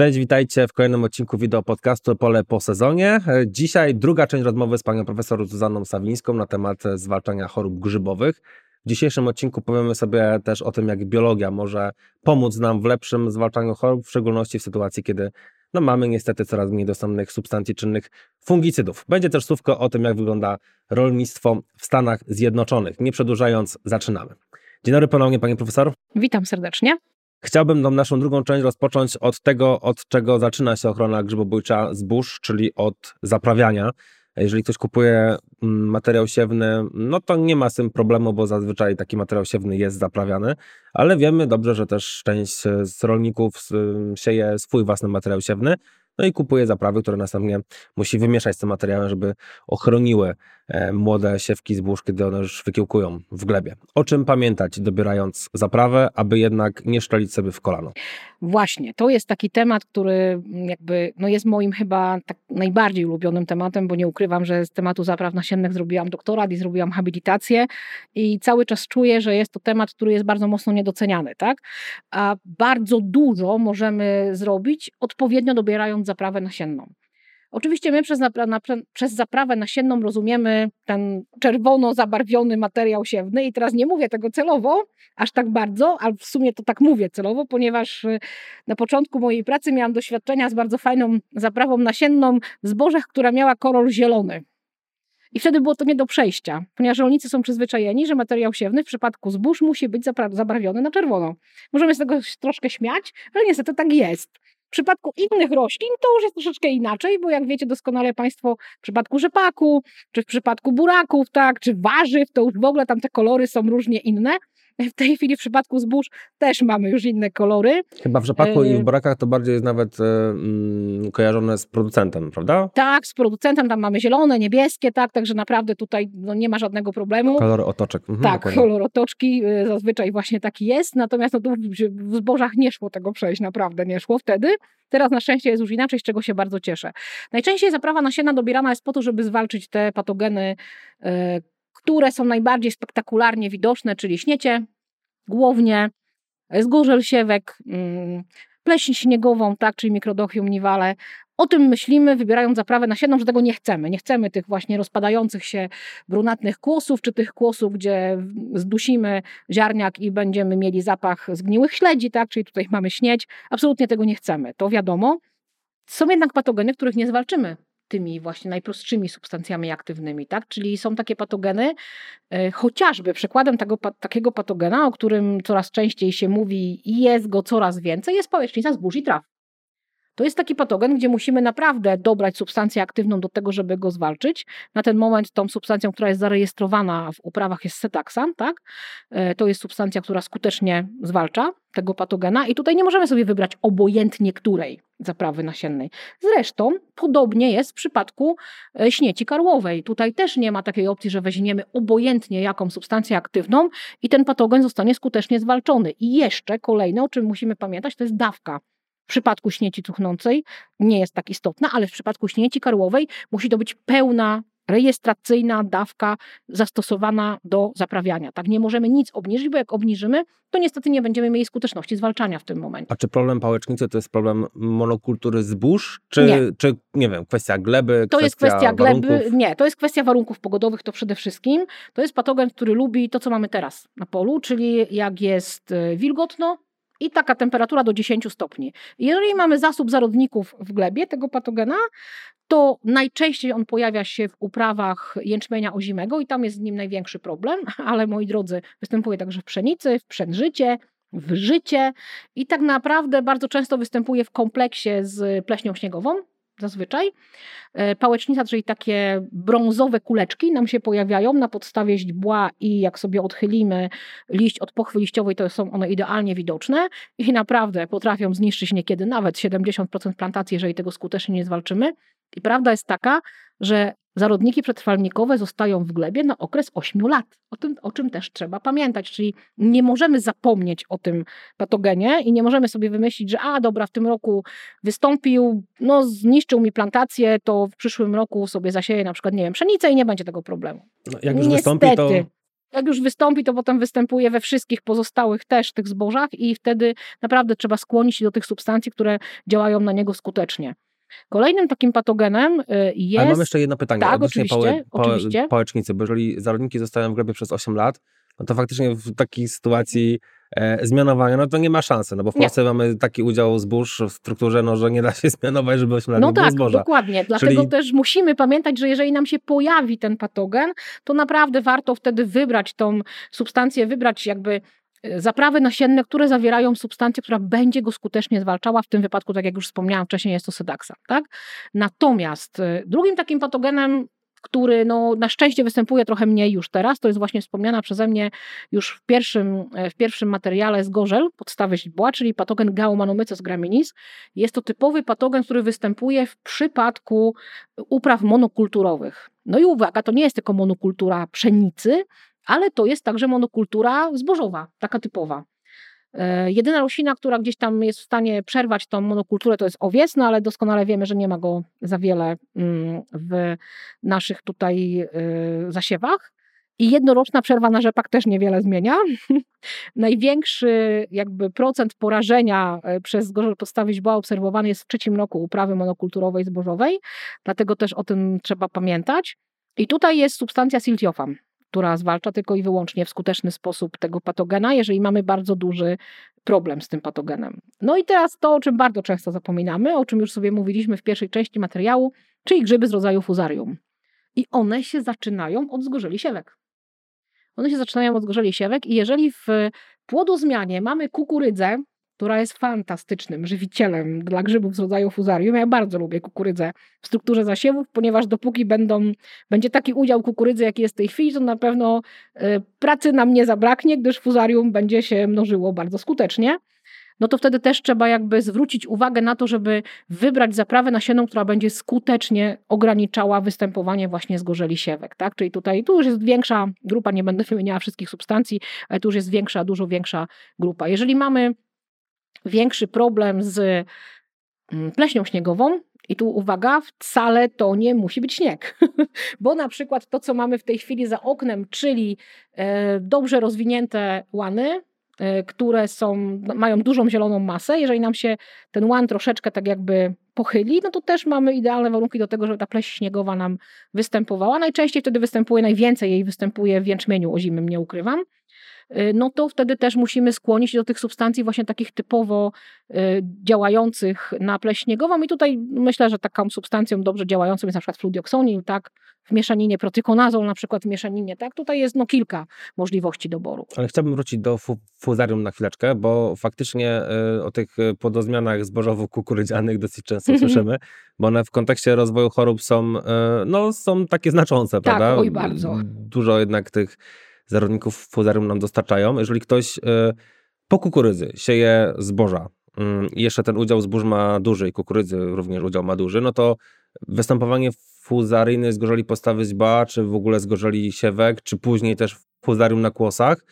Cześć, witajcie w kolejnym odcinku wideo podcastu Pole po sezonie. Dzisiaj druga część rozmowy z panią profesor Zuzanną Sawińską na temat zwalczania chorób grzybowych. W dzisiejszym odcinku powiemy sobie też o tym, jak biologia może pomóc nam w lepszym zwalczaniu chorób, w szczególności w sytuacji, kiedy no, mamy niestety coraz mniej dostępnych substancji czynnych fungicydów. Będzie też słówko o tym, jak wygląda rolnictwo w Stanach Zjednoczonych. Nie przedłużając, zaczynamy. Dzień dobry ponownie, pani profesor. Witam serdecznie. Chciałbym tą naszą drugą część rozpocząć od tego, od czego zaczyna się ochrona grzybobójcza zbóż, czyli od zaprawiania. Jeżeli ktoś kupuje mm, materiał siewny, no to nie ma z tym problemu, bo zazwyczaj taki materiał siewny jest zaprawiany, ale wiemy dobrze, że też część z rolników sieje swój własny materiał siewny, no i kupuje zaprawy, które następnie musi wymieszać z tym materiałem, żeby ochroniły e, młode siewki zbóż, kiedy one już wykiełkują w glebie. O czym pamiętać, dobierając zaprawę, aby jednak nie szczelić sobie w kolano? Właśnie, to jest taki temat, który jakby no jest moim chyba tak najbardziej ulubionym tematem, bo nie ukrywam, że z tematu zapraw nasiennych zrobiłam doktorat i zrobiłam habilitację i cały czas czuję, że jest to temat, który jest bardzo mocno niedoceniany, tak? A bardzo dużo możemy zrobić odpowiednio dobierając zaprawę nasienną. Oczywiście my przez, napra na, przez zaprawę nasienną rozumiemy ten czerwono zabarwiony materiał siewny i teraz nie mówię tego celowo, aż tak bardzo, ale w sumie to tak mówię celowo, ponieważ y, na początku mojej pracy miałam doświadczenia z bardzo fajną zaprawą nasienną w zbożach, która miała kolor zielony. I wtedy było to nie do przejścia, ponieważ rolnicy są przyzwyczajeni, że materiał siewny w przypadku zbóż musi być zabarwiony na czerwono. Możemy z tego troszkę śmiać, ale niestety tak jest. W przypadku innych roślin to już jest troszeczkę inaczej, bo jak wiecie doskonale Państwo, w przypadku rzepaku, czy w przypadku buraków, tak, czy warzyw, to już w ogóle tam te kolory są różnie inne. W tej chwili w przypadku zbóż też mamy już inne kolory. Chyba w rzepaku i w e, burakach to bardziej jest nawet e, mm, kojarzone z producentem, prawda? Tak, z producentem tam mamy zielone, niebieskie, tak, także naprawdę tutaj no, nie ma żadnego problemu. Kolor otoczek. Mhm, tak, dokładnie. kolor otoczki e, zazwyczaj właśnie taki jest, natomiast no, w zbożach nie szło tego przejść, naprawdę nie szło wtedy. Teraz na szczęście jest już inaczej, z czego się bardzo cieszę. Najczęściej zaprawa nasiena dobierana jest po to, żeby zwalczyć te patogeny, które są najbardziej spektakularnie widoczne, czyli śniecie, głownie, zgorzel siewek, mm, pleśń śniegową, tak, czyli mikrodochium niwale. O tym myślimy, wybierając zaprawę nasienną, że tego nie chcemy. Nie chcemy tych właśnie rozpadających się brunatnych kłosów, czy tych kłosów, gdzie zdusimy ziarniak i będziemy mieli zapach zgniłych śledzi, tak, czyli tutaj mamy śnieć. Absolutnie tego nie chcemy, to wiadomo. Są jednak patogeny, których nie zwalczymy tymi właśnie najprostszymi substancjami aktywnymi, tak? Czyli są takie patogeny, e, chociażby przykładem tego, takiego patogena, o którym coraz częściej się mówi i jest go coraz więcej, jest pałecznica zbóż i traw. To jest taki patogen, gdzie musimy naprawdę dobrać substancję aktywną do tego, żeby go zwalczyć. Na ten moment tą substancją, która jest zarejestrowana w uprawach jest setaxan, tak? E, to jest substancja, która skutecznie zwalcza tego patogena i tutaj nie możemy sobie wybrać obojętnie której zaprawy nasiennej. Zresztą podobnie jest w przypadku e, śmieci karłowej. Tutaj też nie ma takiej opcji, że weźmiemy obojętnie jaką substancję aktywną i ten patogen zostanie skutecznie zwalczony. I jeszcze kolejne, o czym musimy pamiętać, to jest dawka w przypadku śmieci cuchnącej nie jest tak istotna, ale w przypadku śmieci karłowej musi to być pełna rejestracyjna dawka zastosowana do zaprawiania. Tak, nie możemy nic obniżyć, bo jak obniżymy, to niestety nie będziemy mieli skuteczności zwalczania w tym momencie. A czy problem pałecznicy to jest problem monokultury zbóż, czy nie, czy, nie wiem, kwestia gleby, To jest kwestia gleby, warunków? nie, to jest kwestia warunków pogodowych, to przede wszystkim. To jest patogen, który lubi to, co mamy teraz na polu, czyli jak jest e, wilgotno, i taka temperatura do 10 stopni. Jeżeli mamy zasób zarodników w glebie tego patogena, to najczęściej on pojawia się w uprawach jęczmienia ozimego i tam jest z nim największy problem, ale moi drodzy, występuje także w pszenicy, w przężycie, w życie i tak naprawdę bardzo często występuje w kompleksie z pleśnią śniegową, zazwyczaj. E, pałecznica, czyli takie brązowe kuleczki nam się pojawiają na podstawie źdźbła i jak sobie odchylimy liść od pochwy liściowej, to są one idealnie widoczne i naprawdę potrafią zniszczyć niekiedy nawet 70% plantacji, jeżeli tego skutecznie nie zwalczymy. I prawda jest taka, że zarodniki przetrwalnikowe zostają w glebie na okres 8 lat. O tym, o czym też trzeba pamiętać, czyli nie możemy zapomnieć o tym patogenie i nie możemy sobie wymyślić, że a dobra, w tym roku wystąpił, no zniszczył mi plantację, to w przyszłym roku sobie zasieję na przykład, nie wiem, pszenicę i nie będzie tego problemu. No, jak już Niestety. wystąpi, to jak już wystąpi, to potem występuje we wszystkich pozostałych też tych zbożach i wtedy naprawdę trzeba skłonić się do tych substancji, które działają na niego skutecznie. Kolejnym takim patogenem jest... Ale mam jeszcze jedno pytanie. Tak, odnośnie oczywiście, pałe, pałe, oczywiście. pałecznicy, bo jeżeli zarodniki zostają w glebie przez 8 lat, no to faktycznie w takiej sytuacji e, zmianowania, no to nie ma szansy, no bo w Nie. Polsce mamy taki udział zbóż w strukturze, no że nie da się zmianować, żeby 8 lat No tak, zboża. dokładnie. Dlatego Czyli- też musimy pamiętać, że jeżeli nam się pojawi ten patogen, to naprawdę warto wtedy wybrać tą substancję, wybrać jakby zaprawy nasienne, które zawierają substancję, która będzie go skutecznie zwalczała. W tym wypadku, tak jak już wspomniałam wcześniej, jest to sedaksa. Tak? Natomiast e, drugim takim patogenem, który no, na szczęście występuje trochę mniej już teraz, to jest właśnie wspomniana przeze mnie już w pierwszym, e, w pierwszym materiale zgorzel podstawy źdźbła, czyli patogen Gaumanomyces graminis. Jest to typowy patogen, który występuje w przypadku upraw monokulturowych. No i uwaga, to nie jest tylko monokultura pszenicy, ale to jest także monokultura zbożowa, taka typowa. E, Jedyna roślina, która gdzieś tam jest w stanie przerwać tą monokulturę, to jest owiec, no ale doskonale wiemy, że nie ma go za wiele mm, w naszych tutaj y, zasiewach. I jednoroczna przerwa na rzepak też niewiele zmienia. Największy jakby procent porażenia e, przez zgorzel podstawy źdźbła obserwowany jest w trzecim roku uprawy monokulturowej zbożowej, dlatego też o tym trzeba pamiętać. I tutaj jest substancja siltiofam, która zwalcza tylko i wyłącznie w skuteczny sposób tego patogena, jeżeli mamy bardzo duży problem z tym patogenem. No i teraz to, o czym bardzo często zapominamy, o czym już sobie mówiliśmy w pierwszej części materiału, czyli grzyby z rodzaju fuzarium. I one się zaczynają od zgorzeli siewek. One się zaczynają od zgorzeli siewek i jeżeli w płodozmianie mamy kukurydzę, która jest fantastycznym żywicielem dla grzybów z rodzaju fuzarium. Ja bardzo lubię kukurydzę w strukturze zasiewów, ponieważ dopóki będą, będzie taki udział kukurydzy, jaki jest w tej chwili, to na pewno e, pracy nam nie zabraknie, gdyż fuzarium będzie się mnożyło bardzo skutecznie. No to wtedy też trzeba jakby zwrócić uwagę na to, żeby wybrać zaprawę nasienną, która będzie skutecznie ograniczała występowanie właśnie zgorzeli siewek. Tak? Czyli tutaj tu już jest większa grupa, nie będę wymieniała wszystkich substancji, ale tu już jest większa, dużo większa grupa. Jeżeli mamy większy problem z mm, pleśnią śniegową. I tu uwaga, wcale to nie musi być śnieg, bo na przykład to, co mamy w tej chwili za oknem, czyli e, dobrze rozwinięte łany, e, które są, no, mają dużą zieloną masę, jeżeli nam się ten łan troszeczkę tak jakby pochyli, no to też mamy idealne warunki do tego, żeby ta pleść śniegowa nam występowała. Najczęściej wtedy występuje, najwięcej jej występuje w jęczmieniu ozimym, nie ukrywam no to wtedy też musimy skłonić do tych substancji właśnie takich typowo y, działających na pleść śniegową i tutaj myślę, że taką substancją dobrze działającą jest na przykład fludioksonin, tak, w mieszaninie protykonazol, na przykład w mieszaninie, tak, tutaj jest no kilka możliwości doboru. Ale chciałbym wrócić do fu fuzarium na chwileczkę, bo faktycznie y, o tych y, podozmianach zbożowo-kukurydzianych dosyć często słyszymy, bo one w kontekście rozwoju chorób są, y, no, są takie znaczące, prawda? Tak, oj, bardzo. Dużo jednak tych zarodników fuzarium nam dostarczają. Jeżeli ktoś y, po kukurydzy sieje zboża mm, i jeszcze ten udział zbóż ma duży i kukurydzy również udział ma duży, no to występowanie fuzaryjne zgorzeli postawy źba, czy w ogóle zgorzeli siewek, czy później też fuzarium na kłosach,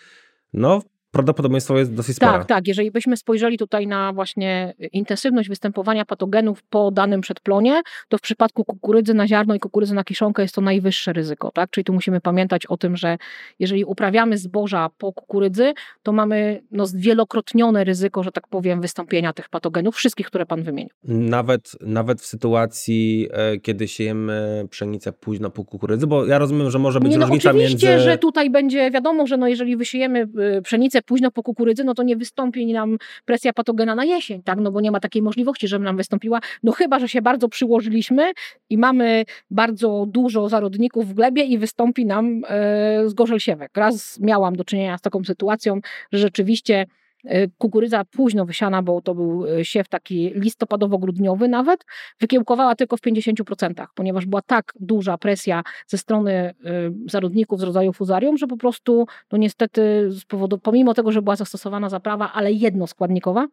no prawdopodobieństwo jest dosyć spore. Tak, tak. Jeżeli byśmy spojrzeli tutaj na właśnie intensywność występowania patogenów po danym przedplonie, to w przypadku kukurydzy na ziarno i kukurydzy na kiszonkę jest to najwyższe ryzyko. Tak? Czyli tu musimy pamiętać o tym, że jeżeli uprawiamy zboża po kukurydzy, to mamy no, zwielokrotnione ryzyko, że tak powiem, wystąpienia tych patogenów, wszystkich, które Pan wymienił. Nawet, nawet w sytuacji, e, kiedy siejemy pszenicę późno po kukurydzy, bo ja rozumiem, że może być Nie, no, różnica oczywiście, między... że tutaj będzie wiadomo, że no, jeżeli wysiejemy y, późno po kukurydzy, no to nie wystąpi nam presja patogena na jesień, tak? No bo nie ma takiej możliwości, żeby nam wystąpiła, no chyba, że się bardzo przyłożyliśmy i mamy bardzo dużo zarodników w glebie i wystąpi nam e, zgorzel siewek. Raz miałam do czynienia z taką sytuacją, że rzeczywiście kukurydza późno wysiana, bo to był e, siew taki listopadowo-grudniowy nawet, wykiełkowała tylko w 50%, ponieważ była tak duża presja ze strony y, zarodników z rodzaju fuzarium, że po prostu, no niestety, z powodu, pomimo tego, że była zastosowana zaprawa, ale jednoskładnikowa,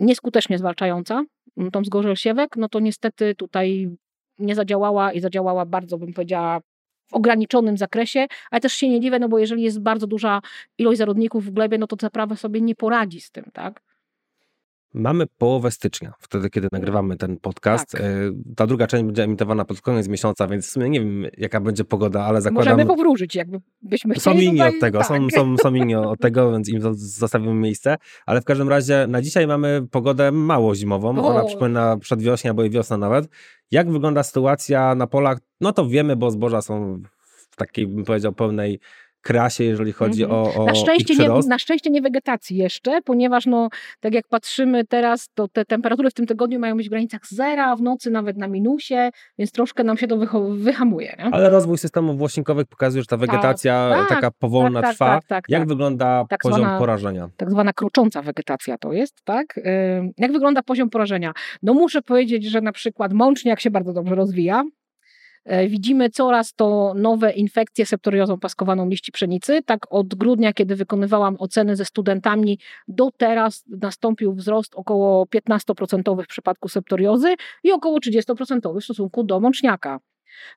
nieskutecznie zwalczająca tą zgorzel siewek, no to niestety tutaj nie zadziałała i zadziałała bardzo, bym powiedziała, w ograniczonym zakresie, ale też się nie dziwię, no bo jeżeli jest bardzo duża ilość zarodników w glebie, no to zaprawa sobie nie poradzi z tym, tak? Mamy połowę stycznia, wtedy kiedy nagrywamy ten podcast. Tak. E, Ta druga część będzie emitowana pod koniec miesiąca, więc w sumie nie wiem, jaka będzie pogoda, ale zakładam... Możemy powróżyć, jakby byśmy Są chcieli. inni tutaj- od tego, tak. są, są, są inni od tego, więc im zo- zostawimy miejsce. Ale w każdym razie na dzisiaj mamy pogodę mało zimową. Ona O. przypomina przedwiośnie albo i wiosna nawet. Jak wygląda sytuacja na polach? No to wiemy, bo zboża są w takiej, bym powiedział, pełnej krasie, jeżeli chodzi Mhm. o, o Na szczęście, nie, na szczęście nie wegetacji jeszcze, ponieważ no, tak jak patrzymy teraz, to te temperatury w tym tygodniu mają być w granicach zera, w nocy nawet na minusie, więc troszkę nam się to wyhamuje. Nie? Ale rozwój systemów włośnikowych pokazuje, że ta wegetacja tak, taka powolna tak, tak, trwa. tak, tak, Jak tak. wygląda Tak poziom zwana- porażenia? tak zwana krocząca wegetacja to jest, tak? Jak wygląda poziom porażenia? No muszę powiedzieć, że na przykład mączniak się bardzo dobrze rozwija. E, Widzimy coraz to nowe infekcje septoriozą paskowaną liści pszenicy. Tak od grudnia, kiedy wykonywałam oceny ze studentami, do teraz nastąpił wzrost około 15% w przypadku septoriozy i około 30% w stosunku do mączniaka.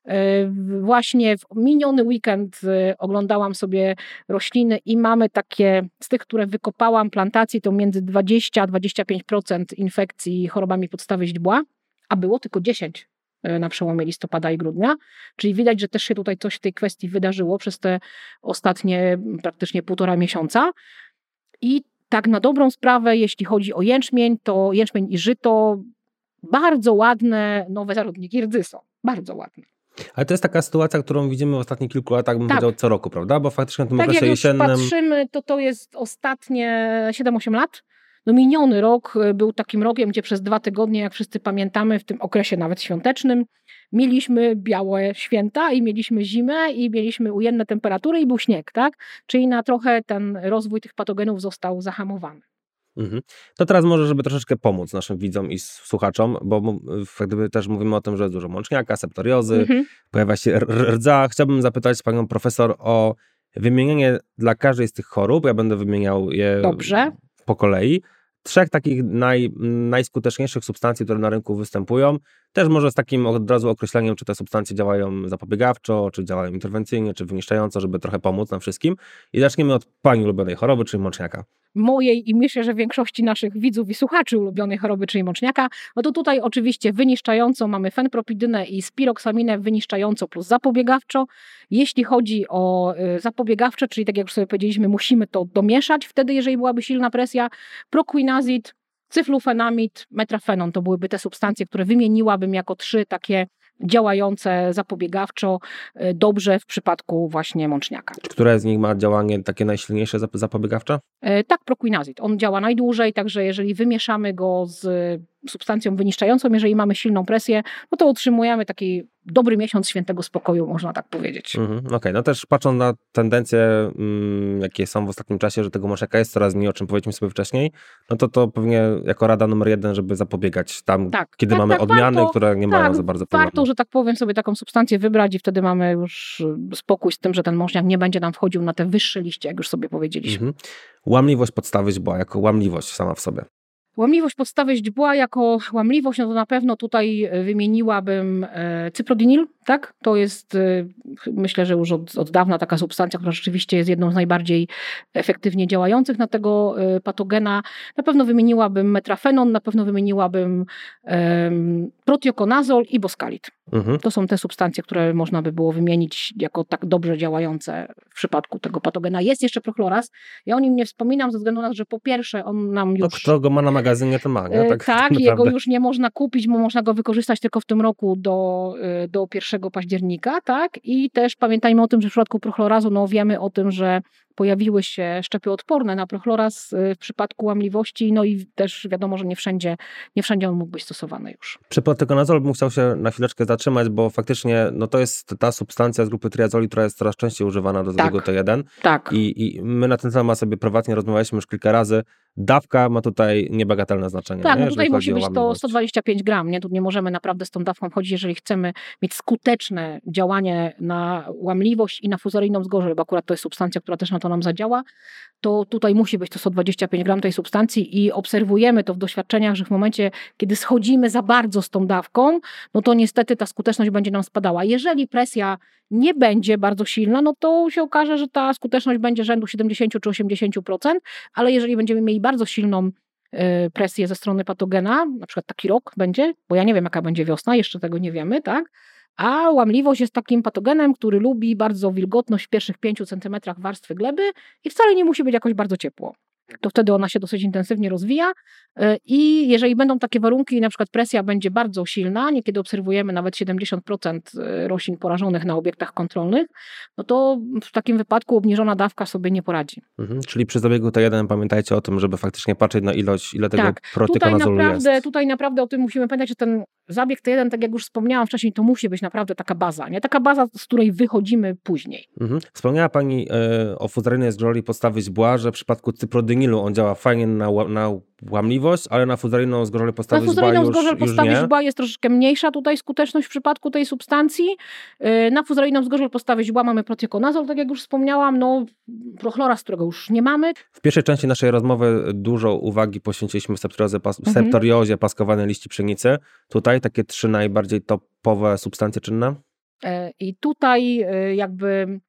E, Właśnie w miniony weekend e, oglądałam sobie rośliny i mamy takie, z tych, które wykopałam plantacji, to między 20 a 25% infekcji chorobami podstawy źdźbła, a było tylko 10 e, na przełomie listopada i grudnia. Czyli widać, że też się tutaj coś w tej kwestii wydarzyło przez te ostatnie praktycznie półtora miesiąca. I tak na dobrą sprawę, jeśli chodzi o jęczmień, to jęczmień i żyto, bardzo ładne nowe zarodniki rdzy są. Bardzo ładne. Ale to jest taka sytuacja, którą widzimy w ostatnich kilku latach, bym Tak. powiedział, co roku, prawda? Bo faktycznie na tym Tak jak okresie już jesiennym... patrzymy, to to jest ostatnie 7-8 lat. No miniony rok y, był takim rokiem, gdzie przez dwa tygodnie, jak wszyscy pamiętamy, w tym okresie nawet świątecznym, mieliśmy białe święta i mieliśmy zimę i mieliśmy ujemne temperatury i był śnieg, tak? Czyli na trochę ten rozwój tych patogenów został zahamowany. Mhm. To teraz może, żeby troszeczkę pomóc naszym widzom i słuchaczom, bo gdyby też mówimy o tym, że jest dużo mączniaka, septoriozy, Mhm. pojawia się rdza. Chciałbym zapytać panią profesor o wymienienie dla każdej z tych chorób. Ja będę wymieniał je Dobrze. po kolei. Trzech takich naj, najskuteczniejszych substancji, które na rynku występują. Też może z takim od razu określeniem, czy te substancje działają zapobiegawczo, czy działają interwencyjnie, czy wyniszczająco, żeby trochę pomóc nam wszystkim. I zaczniemy od pani ulubionej choroby, czyli mączniaka. Mojej i myślę, że większości naszych widzów i słuchaczy ulubionej choroby, czyli mączniaka, no to tutaj oczywiście wyniszczająco mamy fenpropidynę i spiroksaminę wyniszczająco plus zapobiegawczo. Jeśli chodzi o y, zapobiegawcze, czyli tak jak już sobie powiedzieliśmy, musimy to domieszać, wtedy jeżeli byłaby silna presja, proquinazid, cyflufenamid, metrafenon to byłyby te substancje, które wymieniłabym jako trzy takie działające zapobiegawczo y, dobrze w przypadku właśnie mączniaka. Które z nich ma działanie takie najsilniejsze zap- zapobiegawcze? Tak, proquinazid. On działa najdłużej, także jeżeli wymieszamy go z substancją wyniszczającą, jeżeli mamy silną presję, no to otrzymujemy taki dobry miesiąc świętego spokoju, można tak powiedzieć. Mhm, Okej, no też patrząc na tendencje, mm, jakie są w ostatnim czasie, że tego mączniaka jest coraz mniej, o czym powiedzieliśmy sobie wcześniej, no to to pewnie jako rada numer jeden, żeby zapobiegać tam, Tak, kiedy tak, mamy tak, odmiany, warto- które nie mają tak, za bardzo wpływu. Warto, że tak powiem, sobie taką substancję wybrać i wtedy mamy już spokój z tym, że ten mączniak nie będzie nam wchodził na te wyższe liście, jak już sobie powiedzieliśmy. Mhm. Łamliwość podstawy źdźbła, jako łamliwość sama w sobie. Łamliwość podstawy źdźbła jako łamliwość, no to na pewno tutaj e, wymieniłabym e, cyprodinil, tak? To jest e, myślę, że już od, od dawna taka substancja, która rzeczywiście jest jedną z najbardziej efektywnie działających na tego patogena. Na pewno wymieniłabym metrafenon, na pewno wymieniłabym em, protiokonazol i boskalit. Mhm. To są te substancje, które można by było wymienić jako tak dobrze działające w przypadku tego patogena. Jest jeszcze prochloraz. Ja o nim nie wspominam ze względu na to, że po pierwsze on nam już... kto go ma na magazynie, to ma, nie? E, Tak, jego naprawdę. już nie można kupić, bo można go wykorzystać tylko w tym roku do, e, do 1 października, tak? I też pamiętajmy o tym, że w przypadku prochlorazu, no wiemy o tym, że pojawiły się szczepy odporne na prochloraz e, w przypadku łamliwości, no i też wiadomo, że nie wszędzie, nie wszędzie on mógł być stosowany już. Przy protekonazolu bym chciał się na chwileczkę zatrzymać, bo faktycznie no to jest ta substancja z grupy triazoli, która jest coraz częściej używana do Tak. zabiegu T1 Tak. I, i my na ten temat sobie prywatnie rozmawialiśmy już kilka razy. Dawka ma tutaj niebagatelne znaczenie. Tak, nie? no tutaj musi być to łamliwość. 125 gram, nie? Tu nie możemy naprawdę z tą dawką chodzić, jeżeli chcemy mieć skuteczne działanie na łamliwość i na fuzaryjną zgorzel, bo akurat to jest substancja, która też na to nam zadziała, to tutaj musi być to 125 gram tej substancji i obserwujemy to w doświadczeniach, że w momencie, kiedy schodzimy za bardzo z tą dawką, no to niestety ta skuteczność będzie nam spadała. Jeżeli presja nie będzie bardzo silna, no to się okaże, że ta skuteczność będzie rzędu 70 czy 80%, ale jeżeli będziemy mieli bardzo silną y, presję ze strony patogena, na przykład taki rok będzie, bo ja nie wiem jaka będzie wiosna, jeszcze tego nie wiemy, tak? A łamliwość jest takim patogenem, który lubi bardzo wilgotność w pierwszych 5 cm warstwy gleby i wcale nie musi być jakoś bardzo ciepło to wtedy ona się dosyć intensywnie rozwija e, i jeżeli będą takie warunki, na przykład presja będzie bardzo silna, niekiedy obserwujemy nawet 70% e, roślin porażonych na obiektach kontrolnych, no to w takim wypadku obniżona dawka sobie nie poradzi. Mhm, czyli przy zabiegu T1 pamiętajcie o tym, żeby faktycznie patrzeć na ilość, ile tego tak. tutaj naprawdę, jest. Tutaj naprawdę o tym musimy pamiętać, że ten zabieg T1, tak jak już wspomniałam wcześniej, to musi być naprawdę taka baza, nie? Taka baza, z której wychodzimy później. Mhm. Wspomniała Pani e, o fuzaryjnej zgroli podstawy źbła, że w przypadku cyprodynilu on działa fajnie na, na łamliwość, ale na podstawy na fuzaryjną źbła już, zgorzel nie. źbła jest troszeczkę mniejsza tutaj skuteczność w przypadku tej substancji. Yy, Na fuzaryjną zgorzel podstawy źbła mamy protykonazol, tak jak już wspomniałam, no prochloraz, którego już nie mamy. W pierwszej części naszej rozmowy dużo uwagi poświęciliśmy septoriozie, pas, Mhm. septoriozie paskowanej liści pszenicy. Tutaj takie trzy najbardziej topowe substancje czynne. Yy, I tutaj yy, jakby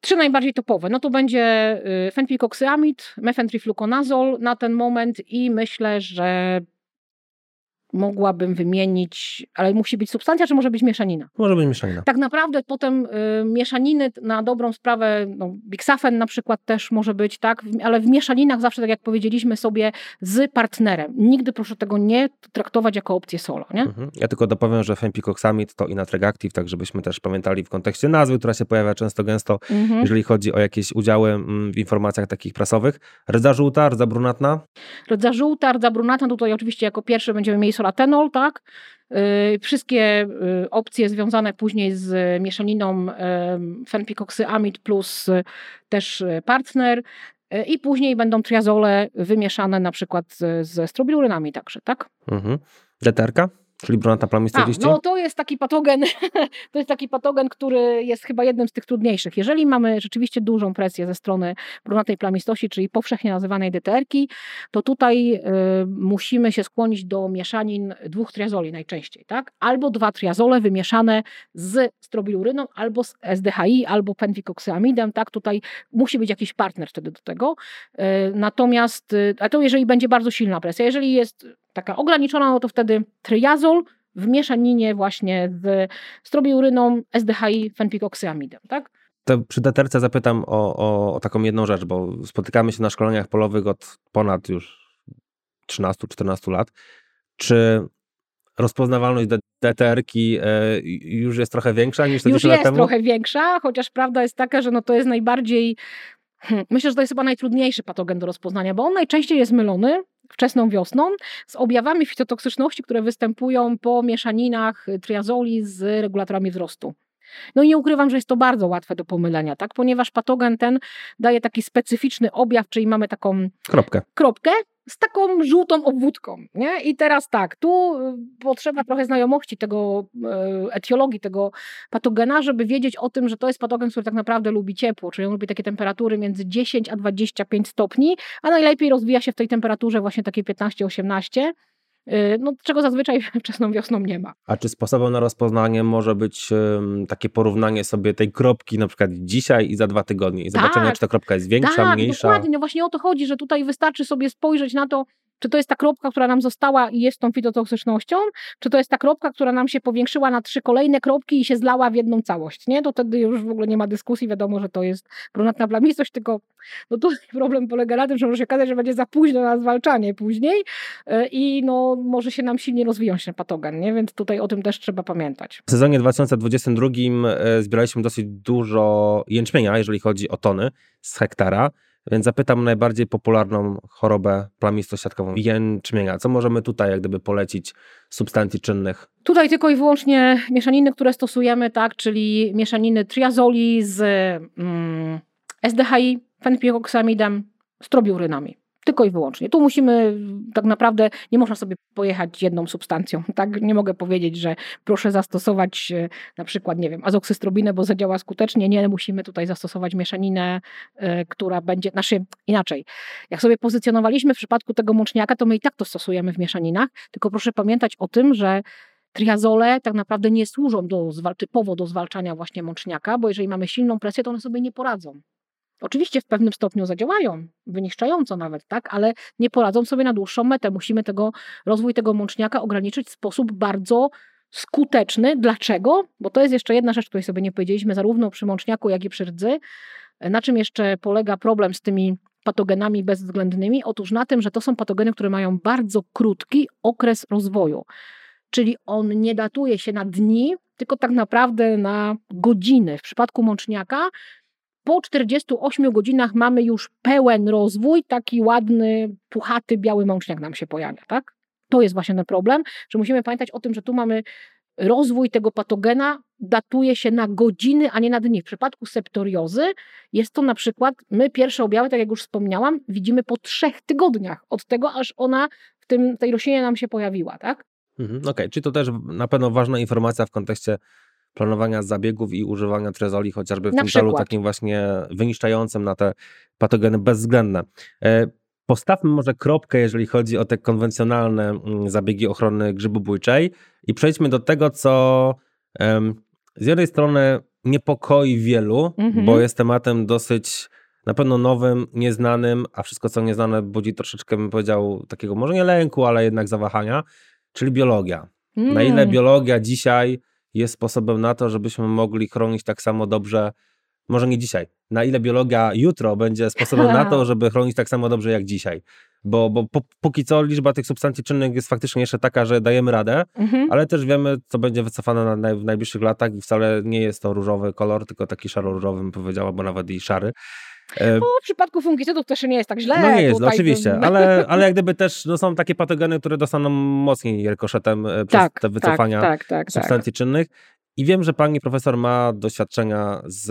trzy najbardziej topowe, no to będzie yy, fenpikoksyamid, mefentrifluconazol na ten moment i myślę, że mogłabym wymienić, ale musi być substancja, czy może być mieszanina? Może być mieszanina. Tak naprawdę potem y, mieszaniny na dobrą sprawę, no, biksafen na przykład też może być, tak, ale w mieszaninach zawsze, tak jak powiedzieliśmy sobie, z partnerem. Nigdy proszę tego nie traktować jako opcję solo, nie? Mhm. Ja tylko dopowiem, że fempikoksamid to inatregactive, tak żebyśmy też pamiętali w kontekście nazwy, która się pojawia często gęsto, Mhm. jeżeli chodzi o jakieś udziały mm, w informacjach takich prasowych. Rdza żółta, rdza brunatna. Rdza żółta, rdza brunatna, tutaj oczywiście jako pierwszy będziemy mieli solatenol, tak? Y, Wszystkie y, opcje związane później z mieszaniną fenpikoksyamid plus y, też partner i później będą triazole wymieszane na przykład ze strobilurynami także, tak? Mhm. Deterka, czyli brunatna plamista A, liści. no to jest taki patogen, to jest taki patogen, który jest chyba jednym z tych trudniejszych. Jeżeli mamy rzeczywiście dużą presję ze strony brunatnej plamistości, czyli powszechnie nazywanej DTR-ki, to tutaj y, musimy się skłonić do mieszanin dwóch triazoli najczęściej, tak? Albo dwa triazole wymieszane z strobiluryną, albo z SDHI, albo penwikoksyamidem, tak? Tutaj musi być jakiś partner wtedy do tego. Y, natomiast, y, a to jeżeli będzie bardzo silna presja, jeżeli jest taka ograniczona, no to wtedy triazol w mieszaninie właśnie z strobiuryną, SDHI, fenpikoksyamidem, tak? To przy deterce zapytam o, o, o taką jedną rzecz, bo spotykamy się na szkoleniach polowych od ponad już 13-14 lat. Czy rozpoznawalność de- DTR-ki e, już jest trochę większa niż te Już 10 lat jest temu? trochę większa, chociaż prawda jest taka, że no to jest najbardziej, hmm, myślę, że to jest chyba najtrudniejszy patogen do rozpoznania, bo on najczęściej jest mylony wczesną wiosną z objawami fitotoksyczności, które występują po mieszaninach triazoli z regulatorami wzrostu. No i nie ukrywam, że jest to bardzo łatwe do pomylenia, tak? ponieważ patogen ten daje taki specyficzny objaw, czyli mamy taką Kropkę. kropkę z taką żółtą obwódką. Nie? I teraz tak, tu y, potrzeba trochę znajomości tego y, etiologii tego patogena, żeby wiedzieć o tym, że to jest patogen, który tak naprawdę lubi ciepło, czyli on lubi takie temperatury między 10 a 25 stopni, a najlepiej rozwija się w tej temperaturze właśnie takiej 15-18. Y, No, czego zazwyczaj wczesną wiosną nie ma. A czy sposobem na rozpoznanie może być em, takie porównanie sobie tej kropki na przykład dzisiaj i za dwa tygodnie i zobaczenie, Tak. czy ta kropka jest większa, tak, mniejsza? dokładnie. No właśnie o to chodzi, że tutaj wystarczy sobie spojrzeć na to, czy to jest ta kropka, która nam została i jest tą fitotoksycznością, czy to jest ta kropka, która nam się powiększyła na trzy kolejne kropki i się zlała w jedną całość, nie? To wtedy już w ogóle nie ma dyskusji, wiadomo, że to jest brunatna plamistość, tylko no tutaj problem polega na tym, że może się okazać, że będzie za późno na zwalczanie później yy, i no może się nam silnie rozwijać ten patogen, nie? Więc tutaj o tym też trzeba pamiętać. W sezonie 2022 e, zbieraliśmy dosyć dużo jęczmienia, jeżeli chodzi o tony z hektara, więc zapytam najbardziej popularną chorobę plamisto-siatkową jęczmienia. Co możemy tutaj jak gdyby polecić substancji czynnych? Tutaj tylko i wyłącznie mieszaniny, które stosujemy, tak, czyli mieszaniny triazoli z mm, SDHI, fenpikoksamidem, strobiurynami. Tylko i wyłącznie. Tu musimy tak naprawdę, nie można sobie pojechać jedną substancją. Tak, nie mogę powiedzieć, że proszę zastosować e, na przykład, nie wiem, azoksystrobinę, bo zadziała skutecznie. Nie, musimy tutaj zastosować mieszaninę, e, która będzie, znaczy inaczej. Jak sobie pozycjonowaliśmy w przypadku tego mączniaka, to my i tak to stosujemy w mieszaninach, tylko proszę pamiętać o tym, że triazole tak naprawdę nie służą do, typowo do zwalczania właśnie mączniaka, bo jeżeli mamy silną presję, to one sobie nie poradzą. Oczywiście w pewnym stopniu zadziałają, wyniszczająco nawet, tak, ale nie poradzą sobie na dłuższą metę. Musimy tego rozwój tego mączniaka ograniczyć w sposób bardzo skuteczny. Dlaczego? Bo to jest jeszcze jedna rzecz, której sobie nie powiedzieliśmy, zarówno przy mączniaku, jak i przy rdzy. Na czym jeszcze polega problem z tymi patogenami bezwzględnymi? Otóż na tym, że to są patogeny, które mają bardzo krótki okres rozwoju. Czyli on nie datuje się na dni, tylko tak naprawdę na godziny. W przypadku mączniaka po 48 godzinach mamy już pełen rozwój, taki ładny, puchaty, biały mączniak nam się pojawia, tak? To jest właśnie ten problem, że musimy pamiętać o tym, że tu mamy rozwój tego patogena datuje się na godziny, a nie na dni. W przypadku septoriozy jest to na przykład, my pierwsze objawy, tak jak już wspomniałam, widzimy po trzech tygodniach od tego, aż ona w tym, tej roślinie nam się pojawiła, tak? Mhm, Okej, okay. czyli to też na pewno ważna informacja w kontekście planowania zabiegów i używania trezoli, chociażby w Na tym celu takim właśnie wyniszczającym na te patogeny bezwzględne. E, Postawmy może kropkę, jeżeli chodzi o te konwencjonalne mm, zabiegi ochrony grzybobójczej i przejdźmy do tego, co z jednej strony niepokoi wielu, Mhm. bo jest tematem dosyć na pewno nowym, nieznanym, a wszystko co nieznane budzi troszeczkę, bym powiedział, takiego może nie lęku, ale jednak zawahania, czyli biologia. Na ile Mm. biologia dzisiaj jest sposobem na to, żebyśmy mogli chronić tak samo dobrze, może nie dzisiaj, na ile biologia jutro będzie sposobem na to, żeby chronić tak samo dobrze jak dzisiaj. Bo, bo po, póki co liczba tych substancji czynnych jest faktycznie jeszcze taka, że dajemy radę, Mhm. ale też wiemy, co będzie wycofane na naj, w najbliższych latach i wcale nie jest to różowy kolor, tylko taki szaro-różowy, bym powiedział, albo nawet i szary. E, No, w przypadku fungicydów też nie jest tak źle. no nie jest, no, oczywiście, ale, ale jak gdyby też no, są takie patogeny, które dostaną mocniej rykoszetem e, przez tak, te wycofania tak, tak, tak, tak. substancji czynnych. I wiem, że pani profesor ma doświadczenia z,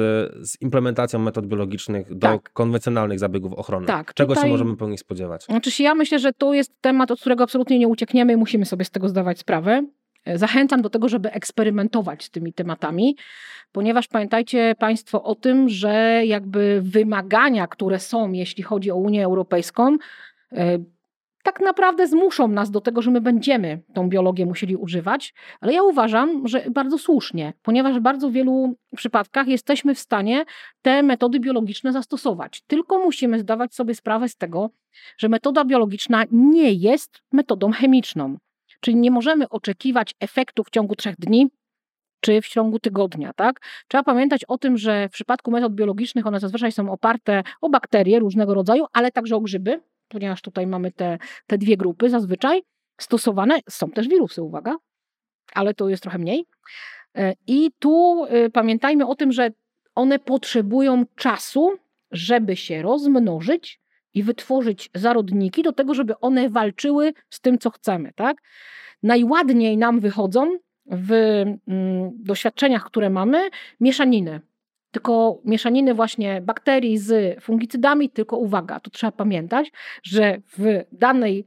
z implementacją metod biologicznych do Tak. konwencjonalnych zabiegów ochrony. Tak, Czego tutaj- się możemy po nich spodziewać? Znaczy się, ja myślę, że to jest temat, od którego absolutnie nie uciekniemy i musimy sobie z tego zdawać sprawę. E, Zachęcam do tego, żeby eksperymentować z tymi tematami, ponieważ pamiętajcie Państwo o tym, że jakby wymagania, które są, jeśli chodzi o Unię Europejską, e, tak naprawdę zmuszą nas do tego, że my będziemy tą biologię musieli używać, ale ja uważam, że bardzo słusznie, ponieważ w bardzo wielu przypadkach jesteśmy w stanie te metody biologiczne zastosować. Tylko musimy zdawać sobie sprawę z tego, że metoda biologiczna nie jest metodą chemiczną. Czyli nie możemy oczekiwać efektu w ciągu trzech dni czy w ciągu tygodnia, tak? Trzeba pamiętać o tym, że w przypadku metod biologicznych one zazwyczaj są oparte o bakterie różnego rodzaju, ale także o grzyby, ponieważ tutaj mamy te, te dwie grupy zazwyczaj stosowane. Są też wirusy, uwaga, ale to jest trochę mniej. E, I tu y, pamiętajmy o tym, że one potrzebują czasu, żeby się rozmnożyć i wytworzyć zarodniki do tego, żeby one walczyły z tym, co chcemy, tak? Najładniej nam wychodzą w mm, doświadczeniach, które mamy, mieszaniny. Tylko mieszaniny właśnie bakterii z fungicydami, tylko uwaga, tu trzeba pamiętać, że w danej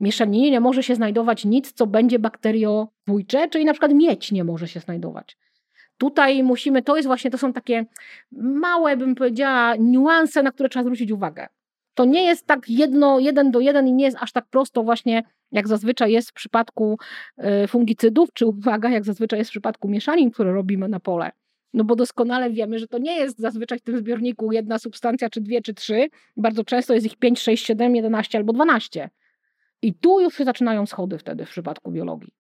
mieszaninie nie może się znajdować nic, co będzie bakteriobójcze, czyli na przykład miedź nie może się znajdować. Tutaj musimy, to jest właśnie, to są takie małe, bym powiedziała, niuanse, na które trzeba zwrócić uwagę. To nie jest tak jedno, jeden do jeden i nie jest aż tak prosto właśnie, jak zazwyczaj jest w przypadku e, fungicydów, czy uwaga, jak zazwyczaj jest w przypadku mieszanin, które robimy na pole. No bo doskonale wiemy, że to nie jest zazwyczaj w tym zbiorniku jedna substancja, czy dwie, czy trzy. Bardzo często jest ich 5, 6, 7, 11 albo 12. I tu już się zaczynają schody wtedy w przypadku biologii.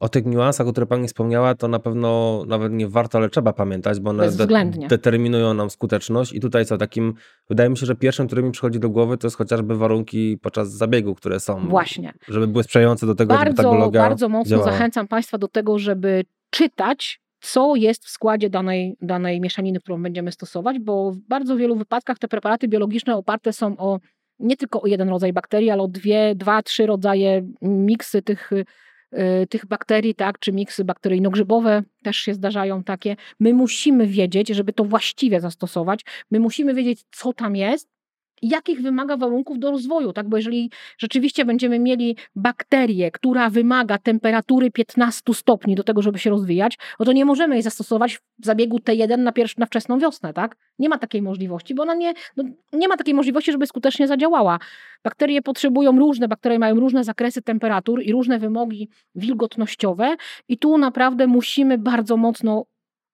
O tych niuansach, o których pani wspomniała, to na pewno nawet nie warto, ale trzeba pamiętać, bo one de- determinują nam skuteczność. I tutaj co takim, wydaje mi się, że pierwszym, który mi przychodzi do głowy, to jest chociażby warunki podczas zabiegu, które są. Właśnie. Żeby były sprzyjające do tego, żeby ta Bardzo, bardzo mocno działała. zachęcam Państwa do tego, żeby czytać, co jest w składzie danej, danej mieszaniny, którą będziemy stosować, bo w bardzo wielu wypadkach te preparaty biologiczne oparte są o nie tylko o jeden rodzaj bakterii, ale o dwie, dwa, trzy rodzaje miksy tych, tych bakterii, tak, czy miksy bakteryjno-grzybowe też się zdarzają takie. My musimy wiedzieć, żeby to właściwie zastosować, my musimy wiedzieć, co tam jest, jakich wymaga warunków do rozwoju, tak? Bo jeżeli rzeczywiście będziemy mieli bakterię, która wymaga temperatury 15 stopni do tego, żeby się rozwijać, no to nie możemy jej zastosować w zabiegu T1 na, pierwsz, na wczesną wiosnę, tak? Nie ma takiej możliwości, bo ona nie, no, nie ma takiej możliwości, żeby skutecznie zadziałała. Bakterie potrzebują różne, bakterie mają różne zakresy temperatur i różne wymogi wilgotnościowe i tu naprawdę musimy bardzo mocno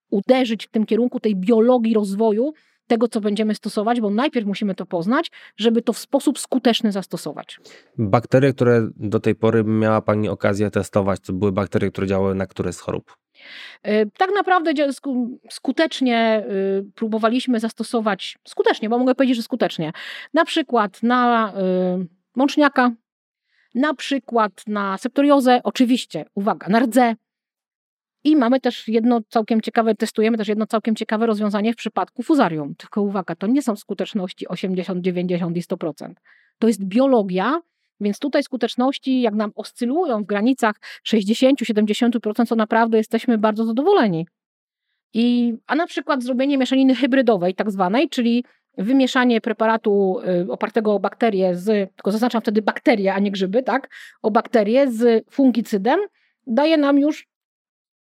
uderzyć w tym kierunku tej biologii rozwoju, tego, co będziemy stosować, bo najpierw musimy to poznać, żeby to w sposób skuteczny zastosować. Bakterie, które do tej pory miała Pani okazję testować, to były bakterie, które działały na które z chorób? Y, tak naprawdę skutecznie y, próbowaliśmy zastosować, skutecznie, bo mogę powiedzieć, że skutecznie, na przykład na y, mączniaka, na przykład na septoriozę, oczywiście, uwaga, na rdze, i mamy też jedno całkiem ciekawe, testujemy też jedno całkiem ciekawe rozwiązanie w przypadku fuzarium. Tylko uwaga, to nie są skuteczności 80, 90 i 100%. To jest biologia, więc tutaj skuteczności, jak nam oscylują w granicach 60-70%, to naprawdę jesteśmy bardzo zadowoleni. I, a na przykład zrobienie mieszaniny hybrydowej, tak zwanej, czyli wymieszanie preparatu y, opartego o bakterie z, tylko zaznaczam wtedy bakterie, a nie grzyby, tak, o bakterie z fungicydem, daje nam już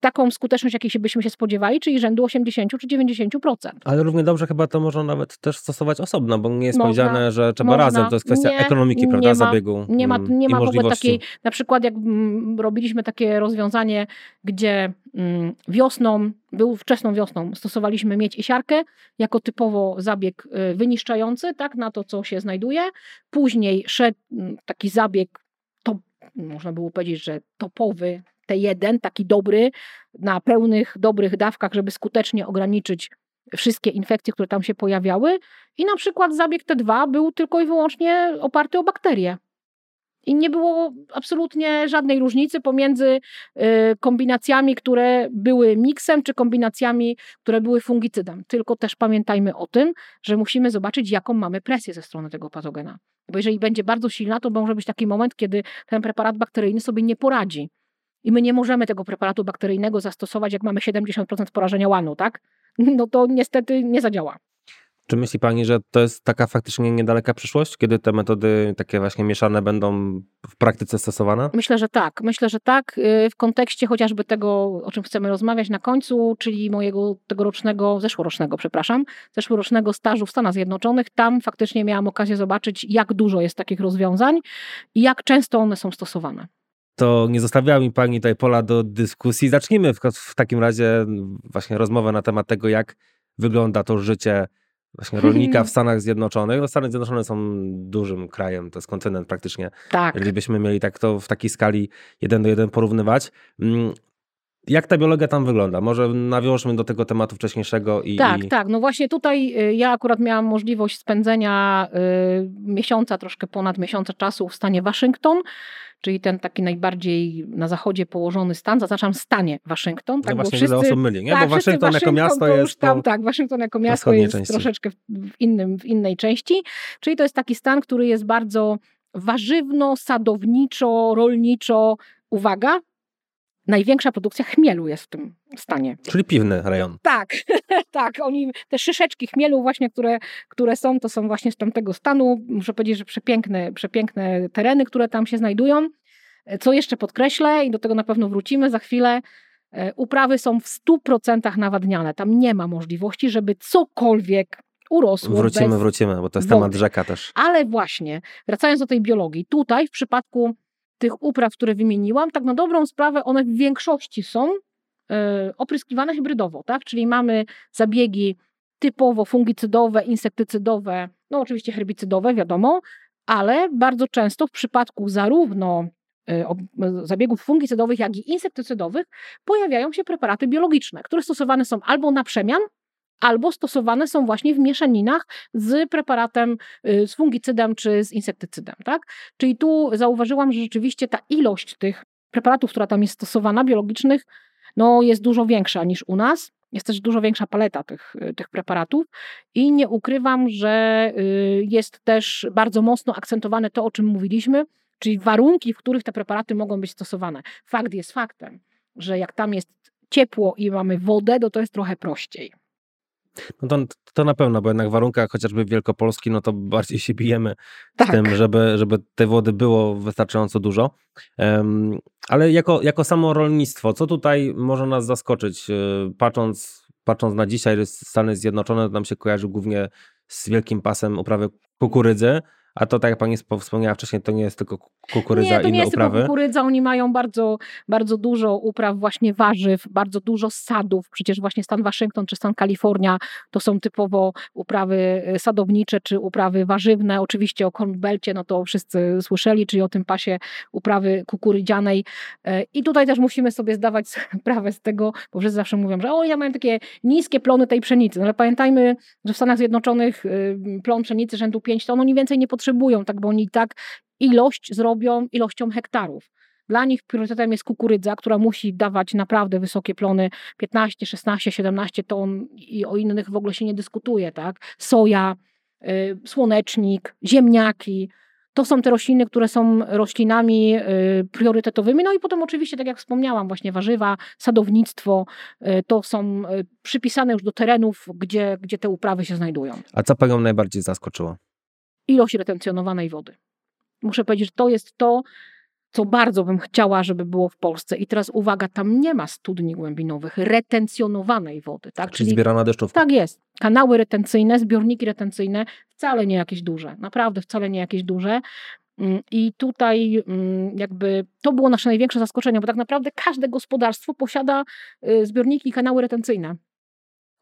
taką skuteczność, jakiej się byśmy się spodziewali, czyli rzędu 80 czy 90%. Ale równie dobrze chyba to można nawet też stosować osobno, bo nie jest można, powiedziane, że trzeba można, razem, to jest kwestia nie, ekonomiki, prawda, nie ma, zabiegu Nie ma, mm, nie ma w ogóle takiej, na przykład jak mm, robiliśmy takie rozwiązanie, gdzie mm, wiosną, był wczesną wiosną, stosowaliśmy miedź i siarkę jako typowo zabieg y, wyniszczający, tak, na to, co się znajduje. Później szedł taki zabieg, można było powiedzieć, że topowy, T1, taki dobry, na pełnych, dobrych dawkach, żeby skutecznie ograniczyć wszystkie infekcje, które tam się pojawiały. I na przykład zabieg T2 był tylko i wyłącznie oparty o bakterie. I nie było absolutnie żadnej różnicy pomiędzy y, kombinacjami, które były miksem, czy kombinacjami, które były fungicydem. Tylko też pamiętajmy o tym, że musimy zobaczyć, jaką mamy presję ze strony tego patogena. Bo jeżeli będzie bardzo silna, to może być taki moment, kiedy ten preparat bakteryjny sobie nie poradzi. I my nie możemy tego preparatu bakteryjnego zastosować, jak mamy 70% porażenia łanu, tak? No to niestety nie zadziała. Czy myśli Pani, że to jest taka faktycznie niedaleka przyszłość, kiedy te metody takie właśnie mieszane będą w praktyce stosowane? Myślę, że tak. Myślę, że tak. Y, w kontekście chociażby tego, o czym chcemy rozmawiać na końcu, czyli mojego tegorocznego, zeszłorocznego, przepraszam, zeszłorocznego stażu w Stanach Zjednoczonych. Tam faktycznie miałam okazję zobaczyć, jak dużo jest takich rozwiązań i jak często one są stosowane to nie zostawiała mi pani tutaj pola do dyskusji. Zacznijmy w, w, takim razie właśnie rozmowę na temat tego, jak wygląda to życie właśnie rolnika w Stanach Zjednoczonych. No Stany Zjednoczone są dużym krajem, to jest kontynent praktycznie. Tak. Jeżeli byśmy mieli tak to w takiej skali jeden do jeden porównywać. Mm, jak ta biologia tam wygląda? Może nawiążmy do tego tematu wcześniejszego. I, tak, i... tak. No właśnie tutaj y, ja akurat miałam możliwość spędzenia y, miesiąca, troszkę ponad miesiąca czasu w stanie Waszyngton, czyli ten taki najbardziej na zachodzie położony stan, zaznaczam stanie Waszyngton. Tak, no właśnie wszyscy, osób myli, nie? Tak, bo Waszyngton, Waszyngton jako miasto jest tam, Tak, Waszyngton jako miasto jest części. troszeczkę w, innym, w innej części, czyli to jest taki stan, który jest bardzo warzywno, sadowniczo, rolniczo, uwaga, największa produkcja chmielu jest w tym stanie. Czyli piwny rejon. Tak, tak. Oni, te szyszeczki chmielu właśnie, które, które są, to są właśnie z tamtego stanu. Muszę powiedzieć, że przepiękne, przepiękne tereny, które tam się znajdują. Co jeszcze podkreślę i do tego na pewno wrócimy za chwilę, e, uprawy są w 100% nawadniane. Tam nie ma możliwości, żeby cokolwiek urosło. Wrócimy, wrócimy, bo to jest wody. temat rzeka też. Ale właśnie, wracając do tej biologii, tutaj w przypadku tych upraw, które wymieniłam, tak na dobrą sprawę one w większości są e, opryskiwane hybrydowo, tak? Czyli mamy zabiegi typowo fungicydowe, insektycydowe, no oczywiście herbicydowe, wiadomo, ale bardzo często w przypadku zarówno e, zabiegów fungicydowych, jak i insektycydowych pojawiają się preparaty biologiczne, które stosowane są albo na przemian, albo stosowane są właśnie w mieszaninach z preparatem, y, z fungicydem czy z insektycydem. Tak? Czyli tu zauważyłam, że rzeczywiście ta ilość tych preparatów, która tam jest stosowana, biologicznych, no jest dużo większa niż u nas. Jest też dużo większa paleta tych, y, tych preparatów i nie ukrywam, że y, jest też bardzo mocno akcentowane to, o czym mówiliśmy, czyli warunki, w których te preparaty mogą być stosowane. Fakt jest faktem, że jak tam jest ciepło i mamy wodę, to to jest trochę prościej. No to, to na pewno, bo jednak w warunkach chociażby Wielkopolski, no to bardziej się bijemy tak. z tym, żeby, żeby tej wody było wystarczająco dużo. Um, ale jako, jako samo rolnictwo, co tutaj może nas zaskoczyć? E, patrząc, patrząc na dzisiaj, Stany Zjednoczone nam się kojarzy głównie z wielkim pasem uprawy kukurydzy, a to tak jak pani wspomniała wcześniej, to nie jest tylko kukurydza, Nie, to nie inne jest tylko uprawy? kukurydza, oni mają bardzo, bardzo dużo upraw właśnie warzyw, bardzo dużo sadów, przecież właśnie stan Waszyngton czy stan Kalifornia to są typowo uprawy y, sadownicze czy uprawy warzywne, oczywiście o Corn Belcie, no to wszyscy słyszeli, czyli o tym pasie uprawy kukurydzianej. E, i tutaj też musimy sobie zdawać sprawę z tego, bo wszyscy zawsze mówią, że o, ja mam takie niskie plony tej pszenicy, no ale pamiętajmy, że w Stanach Zjednoczonych y, plon pszenicy rzędu 5 ton oni więcej nie potrzebują, tak, bo oni tak ilość zrobią ilością hektarów. Dla nich priorytetem jest kukurydza, która musi dawać naprawdę wysokie plony 15, 16, 17 ton i o innych w ogóle się nie dyskutuje, tak? Soja, y, słonecznik, ziemniaki. To są te rośliny, które są roślinami y, priorytetowymi. No i potem oczywiście, tak jak wspomniałam, właśnie warzywa, sadownictwo, y, to są y, przypisane już do terenów, gdzie, gdzie te uprawy się znajdują A co Panią najbardziej zaskoczyło? Ilość retencjonowanej wody. Muszę powiedzieć, że to jest to, co bardzo bym chciała, żeby było w Polsce. I teraz uwaga, tam nie ma studni głębinowych, retencjonowanej wody. Tak? Czyli zbierana deszczówka. tak jest. Kanały retencyjne, zbiorniki retencyjne, wcale nie jakieś duże. Naprawdę wcale nie jakieś duże. Mm, I tutaj mm, jakby to było nasze największe zaskoczenie, bo tak naprawdę każde gospodarstwo posiada y, zbiorniki i kanały retencyjne.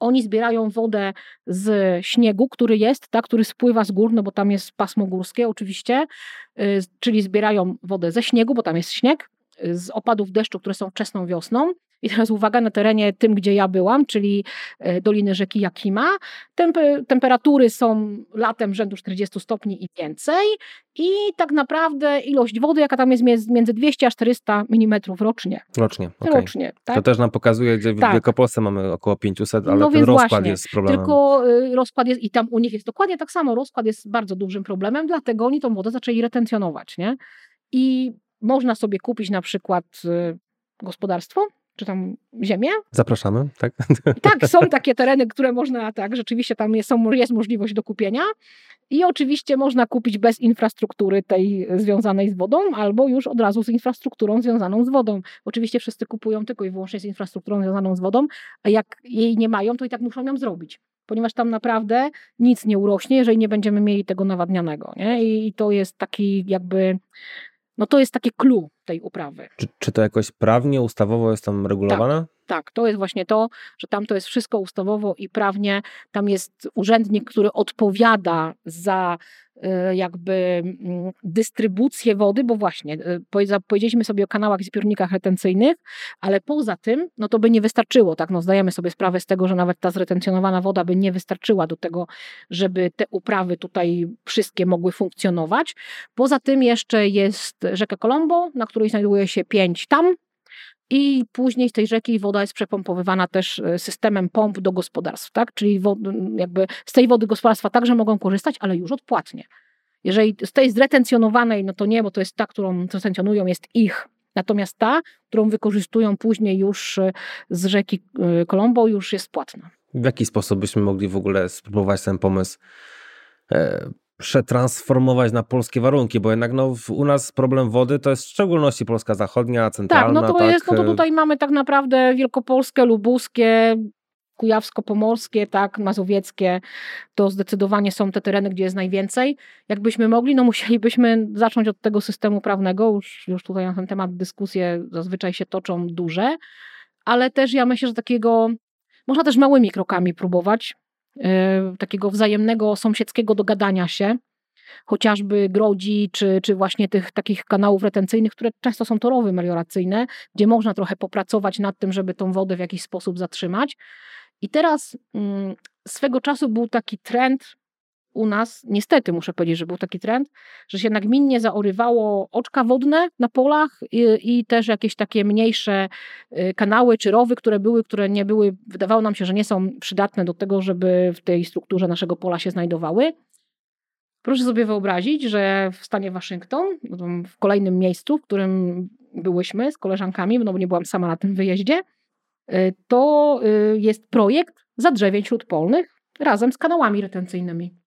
Oni zbierają wodę z śniegu, który jest, tak, który spływa z gór, no bo tam jest pasmo górskie oczywiście, y, czyli zbierają wodę ze śniegu, bo tam jest śnieg, y, z opadów deszczu, które są wczesną wiosną. I teraz uwaga, na terenie tym, gdzie ja byłam, czyli y, doliny rzeki Jakima, temp- temperatury są latem rzędu 40 stopni i więcej i tak naprawdę ilość wody, jaka tam jest między- między 200 a 400 mm rocznie. Rocznie, okej. Rocznie, tak? To też nam pokazuje, gdzie w Tak. Wielkopolsce mamy około 500, ale No ten rozkład właśnie, jest problemem. Tylko y, rozkład jest, i tam u nich jest dokładnie tak samo, rozkład jest bardzo dużym problemem, dlatego oni tą wodę zaczęli retencjonować, nie? I można sobie kupić na przykład y, gospodarstwo, czy tam ziemię. Zapraszamy, tak? Tak, są takie tereny, które można, tak, rzeczywiście tam jest, są, jest możliwość do kupienia. I oczywiście można kupić bez infrastruktury tej związanej z wodą, albo już od razu z infrastrukturą związaną z wodą. Oczywiście wszyscy kupują tylko i wyłącznie z infrastrukturą związaną z wodą, a jak jej nie mają, to i tak muszą ją zrobić. Ponieważ tam naprawdę nic nie urośnie, jeżeli nie będziemy mieli tego nawadnianego. Nie? I to jest taki jakby, no to jest takie clue tej uprawy. Czy, czy to jakoś prawnie, ustawowo jest tam regulowane? Tak, to jest właśnie to, że tam to jest wszystko ustawowo i prawnie. Tam jest urzędnik, który odpowiada za y, jakby mm, dystrybucję wody, bo właśnie y, powiedz- powiedzieliśmy sobie o kanałach i zbiornikach retencyjnych, ale poza tym, no to by nie wystarczyło, tak, no zdajemy sobie sprawę z tego, że nawet ta zretencjonowana woda by nie wystarczyła do tego, żeby te uprawy tutaj wszystkie mogły funkcjonować. Poza tym jeszcze jest rzeka Colombo, na której znajduje się pięć tam, i później z tej rzeki woda jest przepompowywana też e, systemem pomp do gospodarstw, tak? Czyli jakby z tej wody gospodarstwa także mogą korzystać, ale już odpłatnie. Jeżeli z tej zretencjonowanej, no to nie, bo to jest ta, którą zretencjonują, jest ich. Natomiast ta, którą wykorzystują później już e, z rzeki e, Colombo, już jest płatna. W jaki sposób byśmy mogli w ogóle spróbować ten pomysł przetransformować na polskie warunki? Bo jednak no, u nas problem wody to jest w szczególności Polska Zachodnia, Tak, centralna. no to jest, no to e, tutaj mamy tak naprawdę wielkopolskie, lubuskie, kujawsko-pomorskie, tak, mazowieckie, to zdecydowanie są te tereny, gdzie jest najwięcej. Jakbyśmy mogli, no musielibyśmy zacząć od tego systemu prawnego, już, już tutaj na ten temat dyskusje zazwyczaj się toczą duże, ale też ja myślę, że takiego, można też małymi krokami próbować, takiego wzajemnego sąsiedzkiego dogadania się, chociażby grodzi, czy, czy właśnie tych takich kanałów retencyjnych, które często są torowy melioracyjne, gdzie można trochę popracować nad tym, żeby tą wodę w jakiś sposób zatrzymać. I teraz mm, swego czasu był taki trend u nas, niestety muszę powiedzieć, że był taki trend, że się nagminnie zaorywało oczka wodne na polach i, i też jakieś takie mniejsze y, kanały czy rowy, które były, które nie były, wydawało nam się, że nie są przydatne do tego, żeby w tej strukturze naszego pola się znajdowały. Proszę sobie wyobrazić, że w stanie Waszyngton, w kolejnym miejscu, w którym byłyśmy z koleżankami, no bo nie byłam sama na tym wyjeździe, y, to y, jest projekt zadrzewień śródpolnych razem z kanałami retencyjnymi.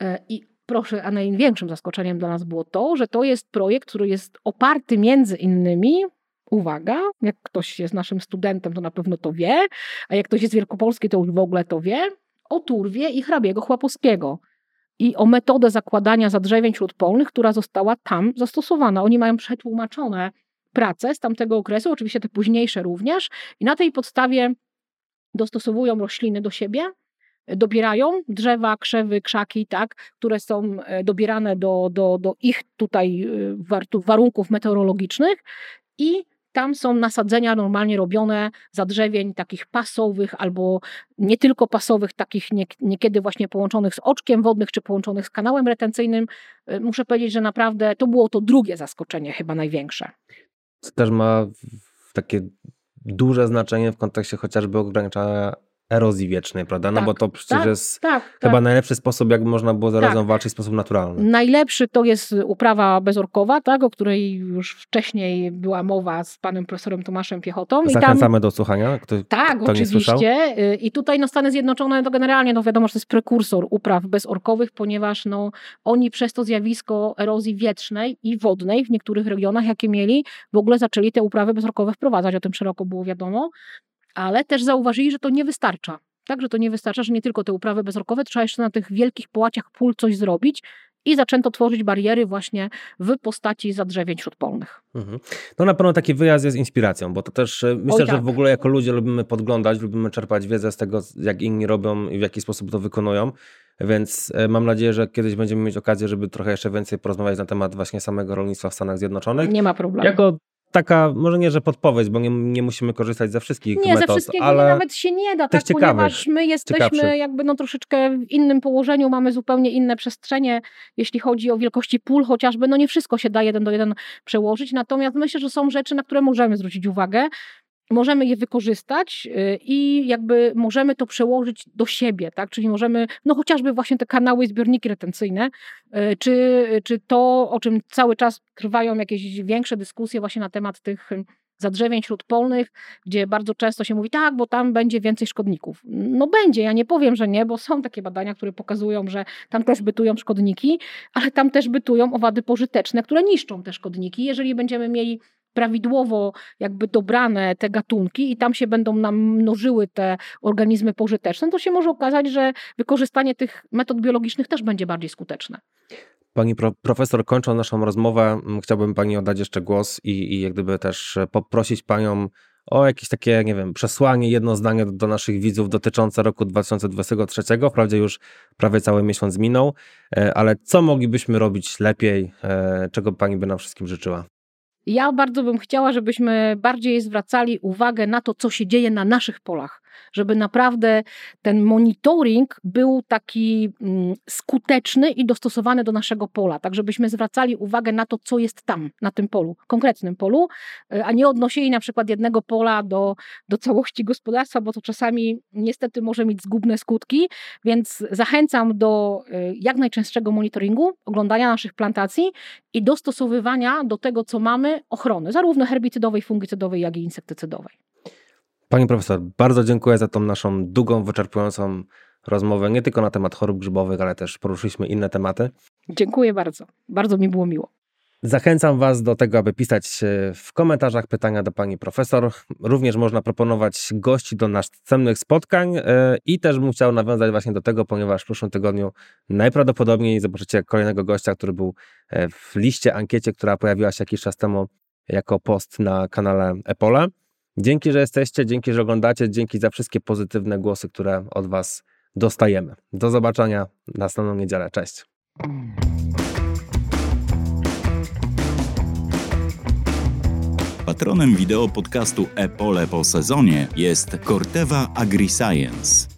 E, I proszę, a największym zaskoczeniem dla nas było to, że to jest projekt, który jest oparty między innymi, uwaga, jak ktoś jest naszym studentem, to na pewno to wie, a jak ktoś jest wielkopolski, to już w ogóle to wie, o Turwie i hrabiego Chłapowskiego. i o metodę zakładania zadrzewień śródpolnych, która została tam zastosowana. Oni mają przetłumaczone prace z tamtego okresu, oczywiście te późniejsze również, i na tej podstawie dostosowują rośliny do siebie, dobierają drzewa, krzewy, krzaki, tak, które są e, dobierane do, do, do ich tutaj e, warunków meteorologicznych i tam są nasadzenia normalnie robione zadrzewień takich pasowych albo nie tylko pasowych, takich niekiedy właśnie połączonych z oczkiem wodnych czy połączonych z kanałem retencyjnym. E, muszę powiedzieć, że naprawdę to było to drugie zaskoczenie, chyba największe. To też ma takie duże znaczenie w kontekście chociażby ograniczania erozji wiecznej, prawda? No tak, bo to przecież tak, jest tak, chyba tak. najlepszy sposób, jak można było z erozją walczyć w sposób naturalny. Najlepszy to jest uprawa bezorkowa, tak, o której już wcześniej była mowa z panem profesorem Tomaszem Piechotą. Zachęcamy tam, do słuchania. Kto, tak, kto oczywiście. I tutaj no, Stany Zjednoczone to generalnie no, wiadomo, że to jest prekursor upraw bezorkowych, ponieważ no, oni przez to zjawisko erozji wietrznej i wodnej w niektórych regionach, jakie mieli, w ogóle zaczęli te uprawy bezorkowe wprowadzać. O tym szeroko było wiadomo ale też zauważyli, że to nie wystarcza. Tak, że to nie wystarcza, że nie tylko te uprawy bezrokowe, trzeba jeszcze na tych wielkich połaciach pól coś zrobić i zaczęto tworzyć bariery właśnie w postaci zadrzewień śródpolnych. Mhm. No na pewno taki wyjazd jest inspiracją, bo to też e, myślę, tak. że w ogóle jako ludzie lubimy podglądać, lubimy czerpać wiedzę z tego, jak inni robią i w jaki sposób to wykonują. Więc e, mam nadzieję, że kiedyś będziemy mieć okazję, żeby trochę jeszcze więcej porozmawiać na temat właśnie samego rolnictwa w Stanach Zjednoczonych. Nie ma problemu. Jako taka, może nie, że podpowiedź, bo nie, nie musimy korzystać ze wszystkich nie, metod, ze wszystkiego ale nawet się nie da, tak, ponieważ my jesteśmy ciekawszych. jakby no troszeczkę w innym położeniu, mamy zupełnie inne przestrzenie, jeśli chodzi o wielkości pól chociażby, no nie wszystko się da jeden do jeden przełożyć, natomiast myślę, że są rzeczy, na które możemy zwrócić uwagę, możemy je wykorzystać y, i jakby możemy to przełożyć do siebie, tak? Czyli możemy, no chociażby właśnie te kanały, zbiorniki retencyjne, y, czy, czy to, o czym cały czas trwają jakieś większe dyskusje właśnie na temat tych zadrzewień śródpolnych, gdzie bardzo często się mówi, tak, bo tam będzie więcej szkodników. No będzie, ja nie powiem, że nie, bo są takie badania, które pokazują, że tam też bytują szkodniki, ale tam też bytują owady pożyteczne, które niszczą te szkodniki. Jeżeli będziemy mieli prawidłowo jakby dobrane te gatunki i tam się będą nam mnożyły te organizmy pożyteczne, to się może okazać, że wykorzystanie tych metod biologicznych też będzie bardziej skuteczne. Pani pro, profesor, kończąc naszą rozmowę, chciałbym Pani oddać jeszcze głos i, i jak gdyby też poprosić Panią o jakieś takie, nie wiem, przesłanie, jedno zdanie do, do naszych widzów dotyczące roku 2023. Wprawdzie już prawie cały miesiąc minął, e, ale co moglibyśmy robić lepiej, e, czego Pani by nam wszystkim życzyła? Ja bardzo bym chciała, żebyśmy bardziej zwracali uwagę na to, co się dzieje na naszych polach, żeby naprawdę ten monitoring był taki mm, skuteczny i dostosowany do naszego pola, tak żebyśmy zwracali uwagę na to, co jest tam, na tym polu, konkretnym polu, e, a nie odnosili na przykład jednego pola do, do całości gospodarstwa, bo to czasami niestety może mieć zgubne skutki, więc zachęcam do e, jak najczęstszego monitoringu, oglądania naszych plantacji i dostosowywania do tego, co mamy, ochrony, zarówno herbicydowej, fungicydowej, jak i insektycydowej. Pani profesor, bardzo dziękuję za tą naszą długą, wyczerpującą rozmowę, nie tylko na temat chorób grzybowych, ale też poruszyliśmy inne tematy. Dziękuję bardzo. Bardzo mi było miło. Zachęcam Was do tego, aby pisać e, w komentarzach pytania do Pani Profesor. Również można proponować gości do następnych spotkań e, i też bym chciał nawiązać właśnie do tego, ponieważ w przyszłym tygodniu najprawdopodobniej zobaczycie kolejnego gościa, który był e, w liście, ankiecie, która pojawiła się jakiś czas temu jako post na kanale Epole. Dzięki, że jesteście, dzięki, że oglądacie, dzięki za wszystkie pozytywne głosy, które od Was dostajemy. Do zobaczenia następną niedzielę. Cześć. Patronem wideo podcastu Epole po sezonie jest Corteva AgriScience.